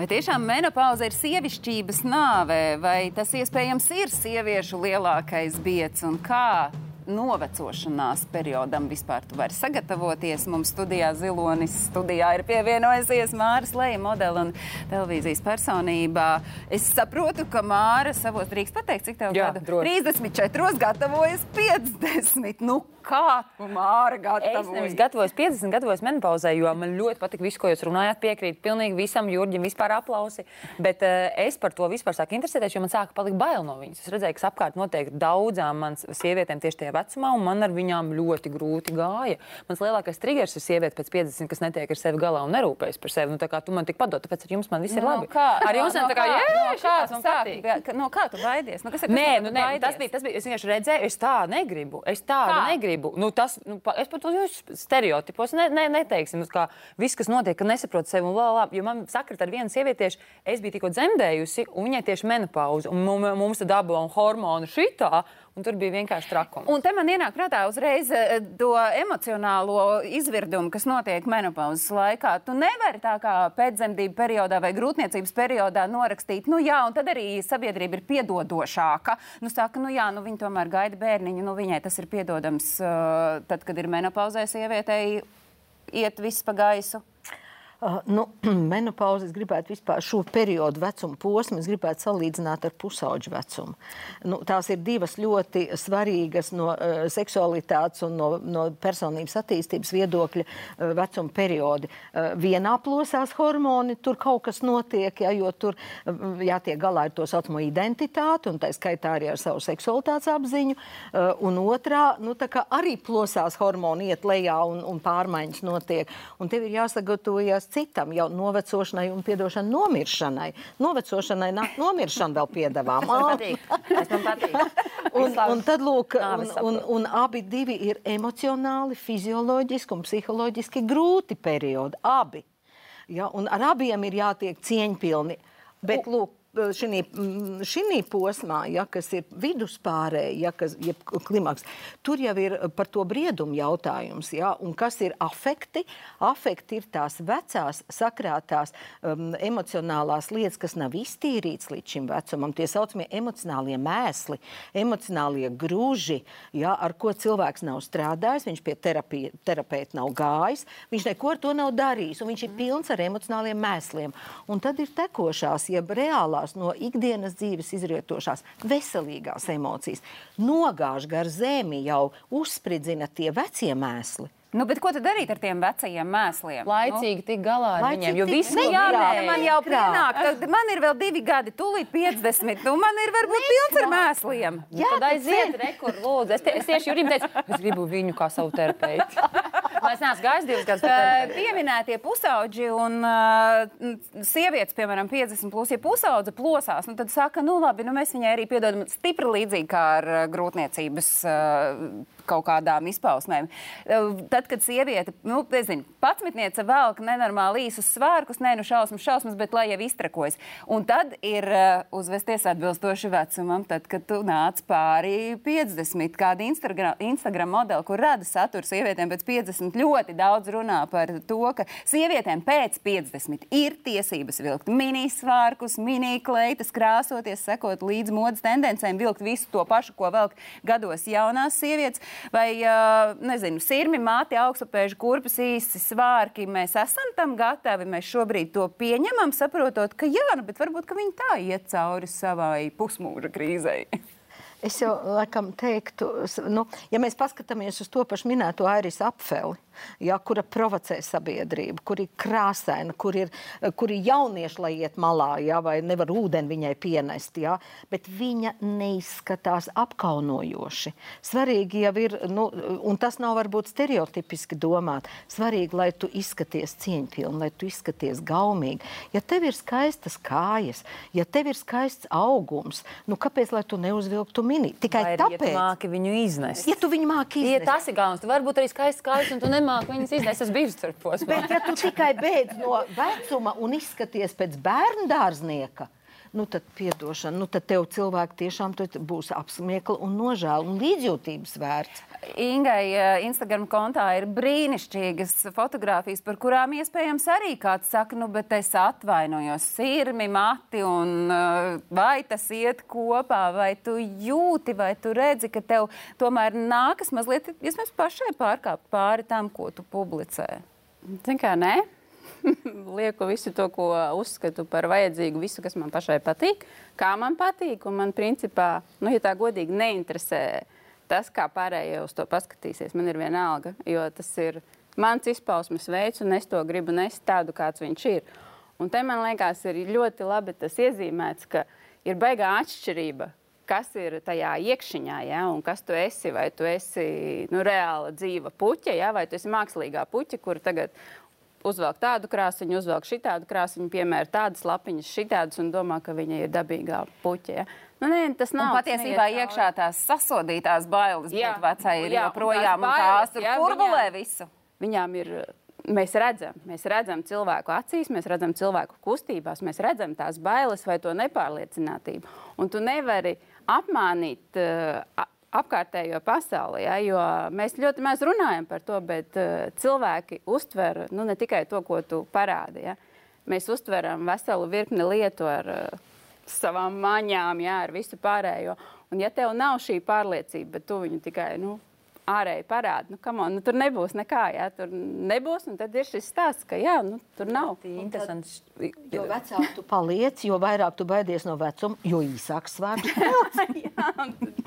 Vai tiešām menopauze ir sievišķības nāve, vai tas iespējams ir sieviešu lielākais biets un kā novecošanās periodam vispār tu vari sagatavoties. Mums studijā Zilonis studijā ir pievienojusies Māras Leja modeli un televīzijas personībā. Es saprotu, ka Māra savos drīkst pateikt, cik tev Jā, gadu? droši. 34, gatavojas 50. Nu, kā Māra Es gatavojas? nevis gatavojos 50, gatavojos menopauzē, jo man ļoti patīk viss, ko jūs runājāt. Piekrīt pilnīgi visam, Jurģim, vispār aplausi. Bet uh, es par to vispār sāku interesēties, jo man sāka palikt bail no viņas. Es redzēju, kas apkārt notiek daudzām manas sievietēm tieši tajā vecumā, un man ar viņām ļoti grūti gāja. Mans lielākais triggers ir sieviete pēc 50, kas netiek ar sevi galā un nerūpējas par sevi. Nu, tā kā tu man tik padod, tāpēc ar jums man viss ir labi. Nu, kā, ar jums no, man tā kā, jā, no kā No kā tu baidies? Nu, kas ir tas, Nē, no nu, nē, tas bija, tas bija. Es vienkārši redzēju, es tā negribu. Es tādu Kā? Negribu. Nu, tas, nu, pa- es par to jūsu stereotipos ne, ne, neteiksim. Kā viss, kas notiek, ka nesaprot sevi un lā, lā. Jo man sakrit ar vienu sievietiešu, es biju tikko dzemdējusi, un viņai tieši menopauze. Un mums, mums tad dabūja hormonu šitā, un tur bija vienkārši trakums. Un te man ienāk prātā uzreiz eh, to emocionālo izvirdumu, kas notiek menopauzes laikā. Tu nevari tā kā pēcdzemdību periodā vai grūtniecības periodā norakstīt, nu jā, un tad arī sabiedrība ir piedodošāka. Nu, saka, nu jā, nu viņa tomēr gaida bērniņu, nu viņai tas ir piedodams, uh, tad, kad ir menopauzē sievietei iet viss pa gaisu. Uh, nu, menopauze, es gribētu vispār šo periodu vecuma posmu, es gribētu salīdzināt ar pusauģu vecumu. Nu, tās ir divas ļoti svarīgas no uh, seksualitātes un no, no personības attīstības viedokļa uh, vecuma periodi. Uh, vienā plosās hormoni, tur kaut kas notiek, ja, jo tur uh, jātiek galā ar to saucamo identitāti, un tā skaitā arī ar savu seksualitātes apziņu. Uh, un otrā, nu, tā kā arī plosās hormoni iet lejā un, un pārmaiņas notiek. Un tev ir jāsagatavojas citam, jau novecošanai un piedošana nomiršanai. Novecošanai nāk nomiršana vēl piedāvām. Tas man patīk. Un, un tad, lūk, un, un, un abi divi ir emocionāli, fizioloģiski un psiholoģiski grūti periodi. Abi. Ja, un ar abiem ir jātiek cieņpilni. Bet, lūk, šī posmā, ja, kas ir viduspārēji, ja, kas ir klimaks, tur jau ir par to briedumu jautājums. Ja, un kas ir afekti? Afekti ir tās vecās, sakrātās um, emocionālās lietas, kas nav iztīrītas līdz šim vecumam. Tie saucamie emocionālie mēsli, emocionālie grūži, ja, ar ko cilvēks nav strādājis, viņš pie terapija, terapeita nav gājis, viņš neko ar to nav darījis, un viņš ir pilns ar emocionāliem mēsliem. Un tad ir tekošās, jeb reālās no ikdienas dzīves izrietošās veselīgās emocijas. Nogāž gar zemi jau uzspridzina tie vecie mēsli. Nu, bet ko tad darīt ar tiem vecajiem mēsliem? Laicīgi tik galā ar Laicīgi viņiem, jo tik- visi Ne, Nu, man jau pienāk, tad man ir vēl divi gadi, tūlīt 50. Nu, man ir varbūt pilns ar mēsliem. Jā, tad aiziet, rekur, lūdzu. Es, te, es tieši Jurim teicu, es gribu viņu kā savu terapeitu. Es neesmu gājis divas gadus. Uh. Pieminētie pusauģi un uh, sievietes, piemēram, 50 plus, ja pusaudze plosās, nu, tad saka, nu labi, nu, mēs viņai arī piedodam stipri līdzīgi kā ar uh, grūtniecības uh, kaut kādām izpausmēm. Tad, kad sieviete, nu, nezinu, patsmitniece velk nenormāli īsus svārkus, ne nu šausmas, šausmas, bet lai jau iztrakojas. Un tad ir uh, uzvesties atbilstoši vecumam, tad, kad tu nāc pāri 50. Kāda Instagram, Instagram modeli, kur rada saturu sievietēm pēc 50, ļoti daudz runā par to, ka sievietēm pēc 50 ir tiesības vilkt minisvārkus, minikleitas, krāsoties, sekot līdz modes tendencēm, vilkt visu to pašu, ko velk gados jaunās sievietes vai, nezinu, sirmi, māti, augstupēži, kurpes īsi svārki. Mēs esam tam gatavi, mēs šobrīd to pieņemam, saprotot, ka jā, nu, bet varbūt, viņi tā iet cauri savai pusmūža krīzei. Es jau laikam teiktu, nu, ja mēs paskatāmies uz to pašu minēto Airis apfeli, ja, kura provocē sabiedrību, kur ir krāsaina, kur ir, kur ir jaunieši, lai iet malā, ja, vai nevar ūdeni viņai pienest. Ja, bet viņa neizskatās apkaunojoši. Svarīgi jau ir, nu, un tas nav varbūt stereotipiski domāt, svarīgi, lai tu izskaties cieņpilni, lai tu izskaties gaumīgi. Ja tev ir skaistas kājas, ja tev ir skaists augums, nu kāpēc, lai tu neuzvilktu mini? Tikai Vai tāpēc. Ja tu māki viņu iznest. Ja tu viņu māki Ja iznest. tas ir galvenais. Tu vari būt arī skaists kājas, un tu nemāki viņas iznest. Es biju tur posmā. Bet, ja tu tikai beidz no vecuma un izskaties pēc bērnu dārznieka, nu tad, piedošana, nu tad tev cilvēki tiešām būs apsmiekli un nožēla un līdzjūtības vērts. Ingai eh, Instagram kontā ir brīnišķīgas fotogrāfijas, par kurām iespējams arī kāds saka, nu, bet es atvainojos, sirmi, mati, un eh, vai tas iet kopā, vai tu jūti, vai tu redzi, ka tev tomēr nākas mazliet, iespējams, pašai pārkāpt pāri tam, ko tu publicē. Zin kā, nē. Lieku visu to, ko uzskatu par vajadzīgu, visu, kas man pašai patīk, kā man patīk. Un man, principā, nu, ja tā godīgi neinteresē tas, kā pārējie uz to paskatīsies, man ir vienalga, jo tas ir mans izpausmes veids, un es to gribu nest tādu, kāds viņš ir. Un te man liekas, ir ļoti labi tas iezīmēts, ka ir baigā atšķirība kas ir tajā iekšā, ja, un kas tu esi. Vai tu esi nu, reāla dzīva puķa, ja, vai tu esi mākslīgā puķa, kur tagad uzvelk tādu krāsiņu, uzvelk šitādu krāsiņu, piemēra tādas lapiņas, šitādas, un domā, ka viņa ir dabīgā puķa. Ja. Nu, nē, tas nav. Un patiesībā neiet iekšā tās sasodītās bailes Jā, vecai ir jā, un joprojām, un tās tās bailes, tur jā, kurbulē viņām- visu. Viņām ir. Mēs redzam, mēs redzam cilvēku acīs, mēs redzam cilvēku kustībās, mēs redzam tās bailes vai to nepārliecinātību. Un tu nevari apmānīt uh, apkārtējo pasauli, ja, jo mēs ļoti maz runājam par to, bet uh, cilvēki uztver nu, ne tikai to, ko tu parādi. Ja. Mēs uztveram veselu virkni lietu ar uh, savām maņām, ja, ar visu pārējo. Un ja tev nav šī pārliecība, bet tu viņu tikai nu, ārēji parādi, nu, come on, nu, tur nebūs nekā. Ja, tur nebūs, un tad ir šis stāsts, ka jā, nu, tur nav. Interesants. Jo vecāk tu paliec, jo vairāk tu baidies no vecuma, jo īsāks svārds.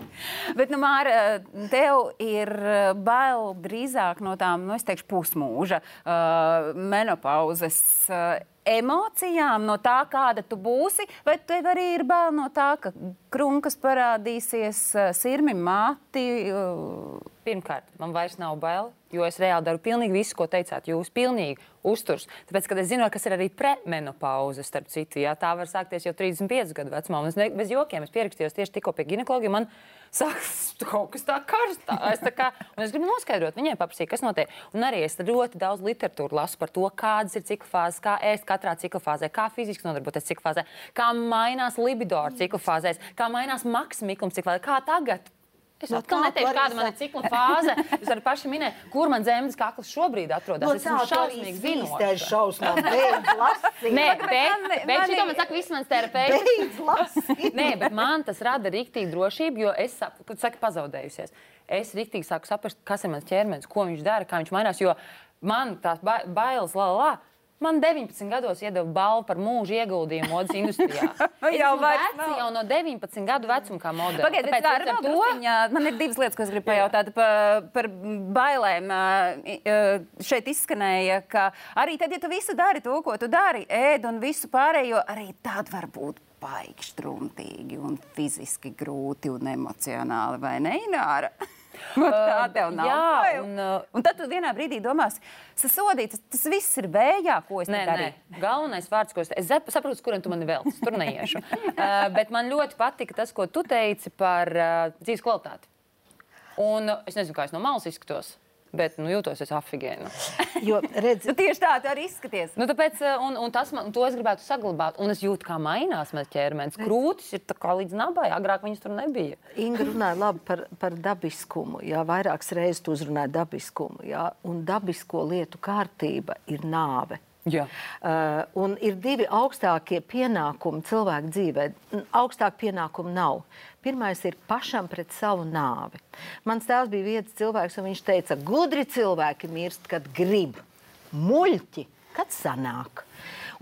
Bet, nu, Māra, tev ir uh, bail drīzāk no tām, nu, es teikšu, pusmūža uh, menopauzes. Uh, Emocijām no tā, kāda tu būsi, vai tev arī ir bail no tā, ka krunkas parādīsies, uh, sirmi, mati? Uh, Pirmkārt, man vairs nav bail, jo es reāli daru pilnīgi visu, ko teicāt. Jūs pilnīgi uzturs. Tāpēc, kad es zinu, kas ir arī premenopauze, starp citu, jā, tā var sākties jau 35 gadu vecumā. Es ne, bez jokiem es pierakstījos tieši tikko pie ginekologa. Man sākas kaut kas tāds karsts. Es, tā kā, es gribu noskaidrot, viņai paprasīt, kas notiek. Un arī es ļoti daudz literatūru lasu par to, kādas ir cikla fāzes, kā ēst katrā cikla fāzē, kā fiziski nodarboties cikla fāzē, kā mainās libido ar cikla fāzēs, kā mainās maksimiklums cikla fāzē, kā tagad. Es No atkal tā neteikšu, kāda man ir cikla fāze. Jūs arī paši minējāt, kur man zemes kakls šobrīd atrodas. No es esmu šausmīgi zinoša. šausmām, beidz lasīt. Nē, bet, man- bet man šito ir- man saka viss mans terapeits. Nē, bet man tas rada rīktīgu drošību, jo es saku, kad saka pazaudējusies. Es rīktīgi sāku saprast, kas ir mans ķermenis, ko viņš dara, kā viņš mainās. Jo man tās ba bailes, la, la, la. Man 19 gados iedeva balvu par mūža ieguldījumu modes industrijā. Es Jau nav. jau no 19 gadu vecuma kā modelis. Pagaidiet, bet tā ir vēl drusciņā. Man ir divas lietas, ko es gribu pajautāt par, par bailēm. Šeit izskanēja, ka arī tad, ja tu visu dari to, ko tu dari, ēd un visu pārējo, arī tad var būt baigi strumtīgi un fiziski grūti un emocionāli, vai ne, Ināra? Tā tev nav. jā, un, uh, un tad tu vienā brīdī domās, sasodīts, tas viss ir vējā, ko es Nē, nē, galvenais vārds, ko es, es saprotu, kuriem tu mani velc. Tur neiešu. uh, bet man ļoti patika tas, ko tu teici par uh, dzīves kvalitāti. Un uh, es nezinu, kā es no malas izskatos. Bet nu, jūtos es afigēnu. Jo, redz, Tu tieši tā, tu arī izskaties. Nu, tāpēc, uh, un, un tas man, to es gribētu saglabāt. Un es jūtu, kā mainās mans ķermenis. Krūtis ir tā kā līdz nabai. Agrāk viņas tur nebija. Inga runāja labi par, par dabiskumu. Jā, vairākas reizes tu uzrunāji dabiskumu. Jā, un dabisko lietu kārtība ir nāve. Jā. Uh, ir divi augstākie pienākumi cilvēka dzīvē. Augstāk pienākumu nav. Pirmais ir pašam pret savu nāvi. Mans tēvs bija viens cilvēks, un viņš teica, gudri cilvēki mirst, kad grib. Muļķi, kad sanāk.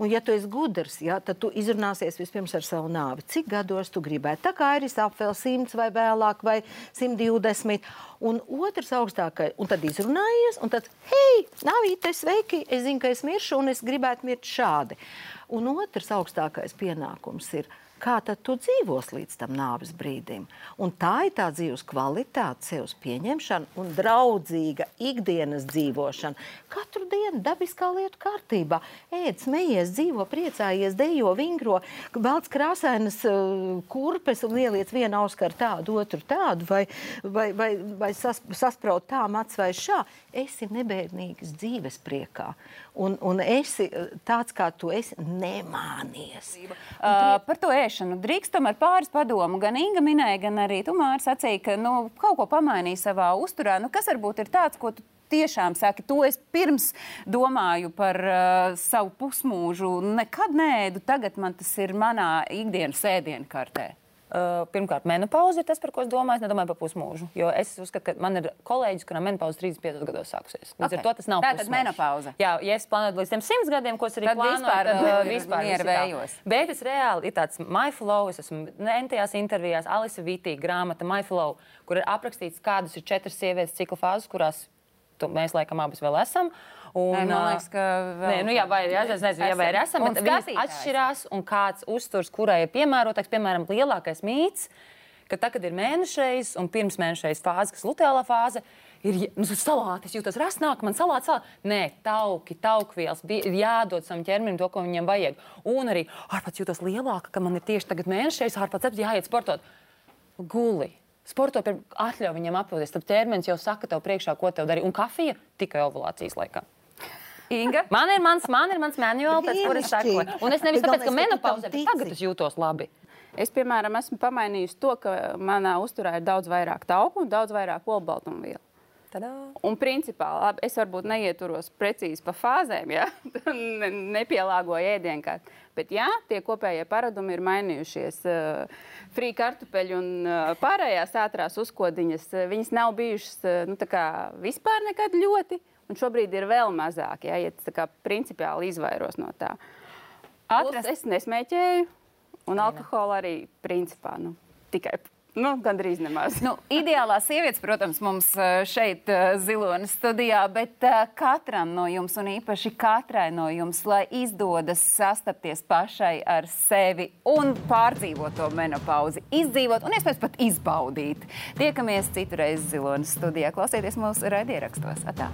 Un, ja tu esi gudrs, ja, tad tu izrunāsies vispirms ar savu nāvi. Cik gados tu gribētu? Tā kā ir apvēl 100 vai vēlāk, vai 120. Un otrs augstākais, un tad izrunājies, un tad, hei, nāvīte, sveiki, es zinu, ka es miršu, un es gribētu mirt šādi. Un otrs augstākais pienākums ir, kā tad tu dzīvos līdz tam nāves brīdim. Un tā ir tā dzīves kvalitāte, sevis pieņemšana un draudzīga ikdienas dzīvošana. Katru dienu dabiskā lietu kārtībā. Ēd, smejies, dzīvo, priecājies, dejo, vingro, velc krāsainas uh, kurpes un ieliec vienu auskaru tādu, otru tādu, vai, vai, vai, vai sas, saspraut tā mats vai šā. Esi nebēdnīgs dzīves priekā. Un, un esi uh, tāds, kā tu esi, nemānies. Uh, par to ēšanu drīkst tomēr pāris padomu. Gan Inga minēja, gan arī tu Māri sacīja, ka nu, kaut ko pamainīja savā uzturā. Nu, kas varbūt ir tāds, ko tu tiešām saki, to es pirms domāju par uh, savu pusmūžu. Nekad nēdu, tagad man tas ir manā ikdienas ēdienkartē. Uh, pirmkārt, menopauze ir tas, par ko es domāju. Es nedomāju par pusmūžu. Jo es uzskatu, ka man ir kolēģis, kuram menopauze 35 gados sākusies. Līdz Ok. okay. ar to tas nav. Tātad pusmūžs. menopauze. Jā, ja es plānoju līdz tiem 100 gadiem, ko es arī Tad plānoju, vispār, tad uh, uh, vispār mieru visu tā. vējos. Bet es reāli ir tāds my flow. Es esmu entajās intervijās, Alisa Vītī grāmata My Flow, kur ir aprakstīts, kādas ir četras sievietes cikla fāzes, kurās tu, mēs laikam abas vēl esam. Un, Nē, man liekas, ka vēl- Nē, nu jā, vai, jā, es nezinu, jā, vai arī esam, bet skatītājs. atšķirās un kāds uzturs, kurai ir piemērotāks, piemēram, lielākais mīts, ka tad, kad ir mēnešreiz un pirms mēnešreiz fāze, kas luteālā fāze, ir nu, salāti, es jūtos rasnāk, man salāti, salāti. Nē, tauki, taukvielas, ir jādod savam ķermenim to, ko viņam vajag. Un arī ārpats jūtos lielāka, ka man ir tieši tagad mēnešreiz ārpats apziņā jāiet sportot. Guli. Sporto atļauj viņam apgūties. Tad ķermenis jau saka tev priekšā, ko tev darīt. Un kafija tikai ovulācijas laikā. Inga? Man ir mans, man ir mans manuāls, pēc kuras sekoju. Un es nevis tāpēc, ka tam bet tagad es jūtos labi. Es, piemēram, esmu pamainījusi to, ka manā uzturā ir daudz vairāk tauku un daudz vairāk olbaltumvielu. Tadā. Un, principā, labi, es varbūt neieturos precīzi pa fāzēm, ja? Ne- nepielāgoju ēdienkārt. Bet jā, tie kopējie paradumi ir mainījušies. Uh, Frī kartupeļi un uh, pārējās ātrās uzkodiņas, uh, viņas nav bijušas nu, tā kā vispār nekad ļoti. Un šobrīd ir vēl mazāk, ja, ja tā kā principiāli izvairos no tā. Atrast... Es nesmēķēju, un alkoholu arī principā nu, tikai nu, gandrīz nemaz. Nu, ideālā sievietes, protams, mums eh, šeit eh, zilonas studijā, bet eh, katram no jums, un īpaši katrai no jums, lai izdodas sastapties pašai ar sevi un pārdzīvot to menopauzi, izdzīvot un iespējams pat izbaudīt. Tiekamies citurreiz zilonas studijā. Klausieties mūsu raidierakstos. Atā!